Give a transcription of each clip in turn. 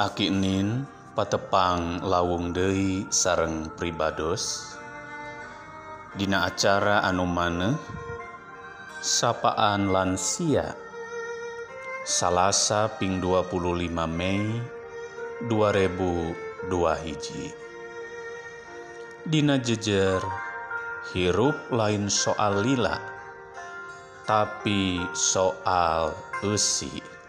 Akinin patepang lawung Dei sareng pribados. Dina acara anu maneh sapaan lansia. Salasa ping 25 Mei 2002 hiji. Dina jejer hirup lain soal lila tapi soal usi.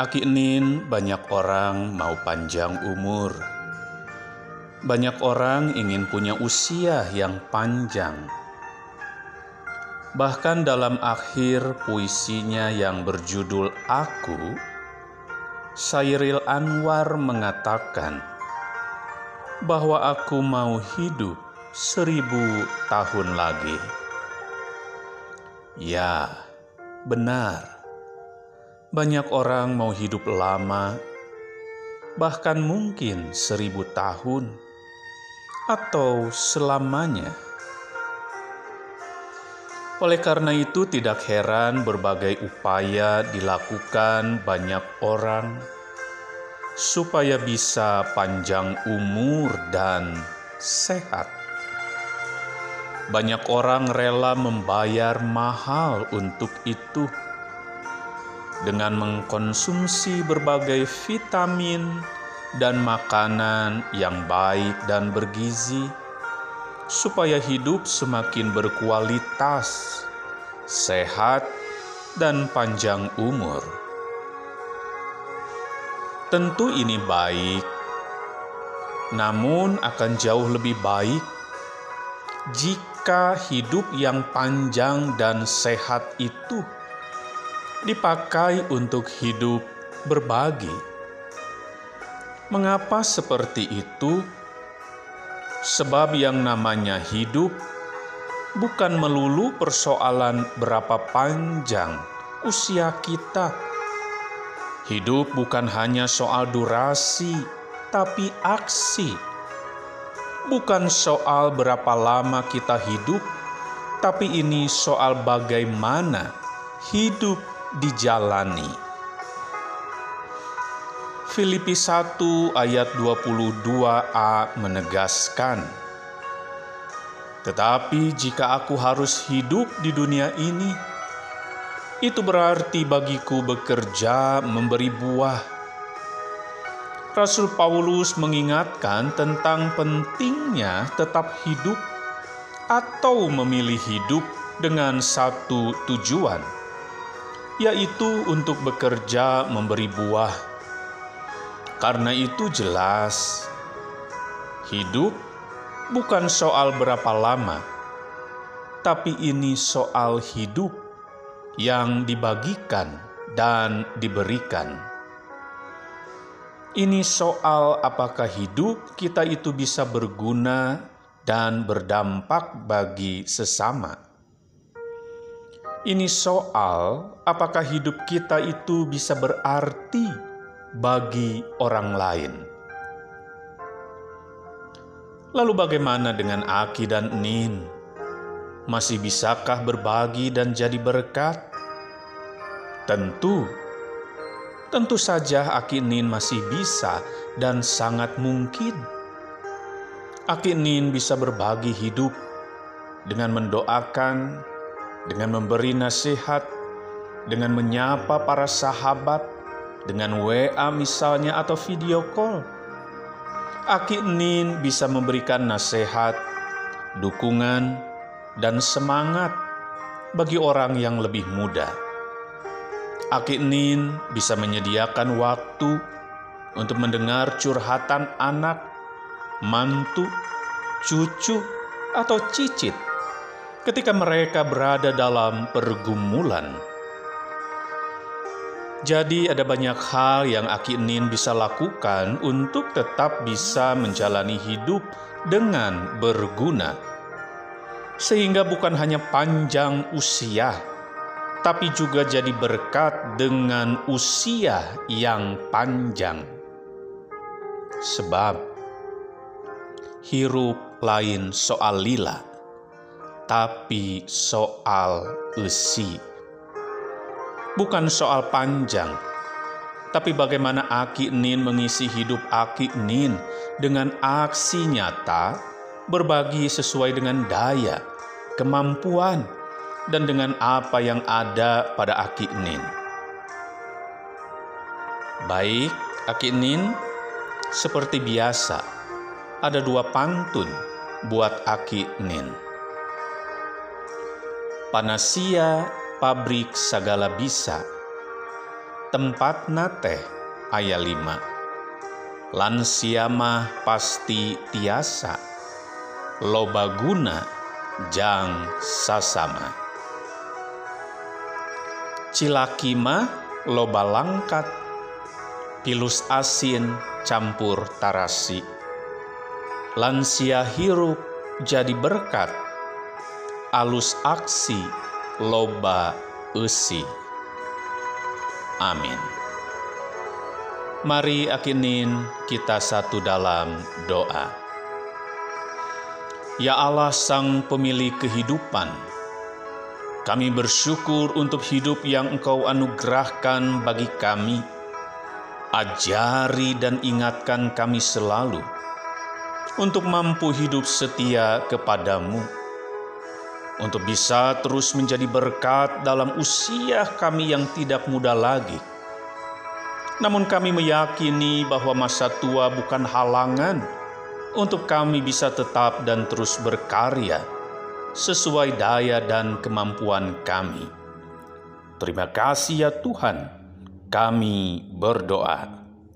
Aki banyak orang mau panjang umur. Banyak orang ingin punya usia yang panjang. Bahkan dalam akhir puisinya yang berjudul Aku, Sairil Anwar mengatakan bahwa aku mau hidup seribu tahun lagi. Ya, benar banyak orang mau hidup lama, bahkan mungkin seribu tahun atau selamanya. Oleh karena itu, tidak heran berbagai upaya dilakukan banyak orang supaya bisa panjang umur dan sehat. Banyak orang rela membayar mahal untuk itu dengan mengkonsumsi berbagai vitamin dan makanan yang baik dan bergizi, supaya hidup semakin berkualitas, sehat, dan panjang umur. Tentu ini baik, namun akan jauh lebih baik jika hidup yang panjang dan sehat itu dipakai untuk hidup berbagi. Mengapa seperti itu? Sebab yang namanya hidup bukan melulu persoalan berapa panjang usia kita. Hidup bukan hanya soal durasi, tapi aksi. Bukan soal berapa lama kita hidup, tapi ini soal bagaimana hidup dijalani. Filipi 1 ayat 22a menegaskan, Tetapi jika aku harus hidup di dunia ini, itu berarti bagiku bekerja memberi buah. Rasul Paulus mengingatkan tentang pentingnya tetap hidup atau memilih hidup dengan satu tujuan – yaitu untuk bekerja memberi buah. Karena itu jelas, hidup bukan soal berapa lama, tapi ini soal hidup yang dibagikan dan diberikan. Ini soal apakah hidup kita itu bisa berguna dan berdampak bagi sesama. Ini soal apakah hidup kita itu bisa berarti bagi orang lain. Lalu bagaimana dengan Aki dan Nin? Masih bisakah berbagi dan jadi berkat? Tentu, tentu saja Aki Nin masih bisa dan sangat mungkin. Aki Nin bisa berbagi hidup dengan mendoakan dengan memberi nasihat, dengan menyapa para sahabat, dengan WA misalnya atau video call. Aki Nin bisa memberikan nasihat, dukungan, dan semangat bagi orang yang lebih muda. Aki Nin bisa menyediakan waktu untuk mendengar curhatan anak, mantu, cucu, atau cicit ketika mereka berada dalam pergumulan. Jadi ada banyak hal yang Aki Nin bisa lakukan untuk tetap bisa menjalani hidup dengan berguna. Sehingga bukan hanya panjang usia, tapi juga jadi berkat dengan usia yang panjang. Sebab hirup lain soal lila tapi soal usi. Bukan soal panjang, tapi bagaimana Aki Nin mengisi hidup Aki Nin dengan aksi nyata, berbagi sesuai dengan daya, kemampuan, dan dengan apa yang ada pada Aki Nin. Baik, Aki Nin, seperti biasa, ada dua pantun buat Aki Nin. Panasia pabrik segala bisa, tempat nate ayat lima. Lansiamah pasti tiasa, loba guna jang sasama. Cilakima loba langkat, pilus asin campur tarasi. Lansia hirup jadi berkat, alus aksi loba usi. Amin. Mari akinin kita satu dalam doa. Ya Allah Sang Pemilik kehidupan, kami bersyukur untuk hidup yang Engkau anugerahkan bagi kami. Ajari dan ingatkan kami selalu untuk mampu hidup setia kepadamu, untuk bisa terus menjadi berkat dalam usia kami yang tidak muda lagi namun kami meyakini bahwa masa tua bukan halangan untuk kami bisa tetap dan terus berkarya sesuai daya dan kemampuan kami. Terima kasih ya Tuhan, kami berdoa.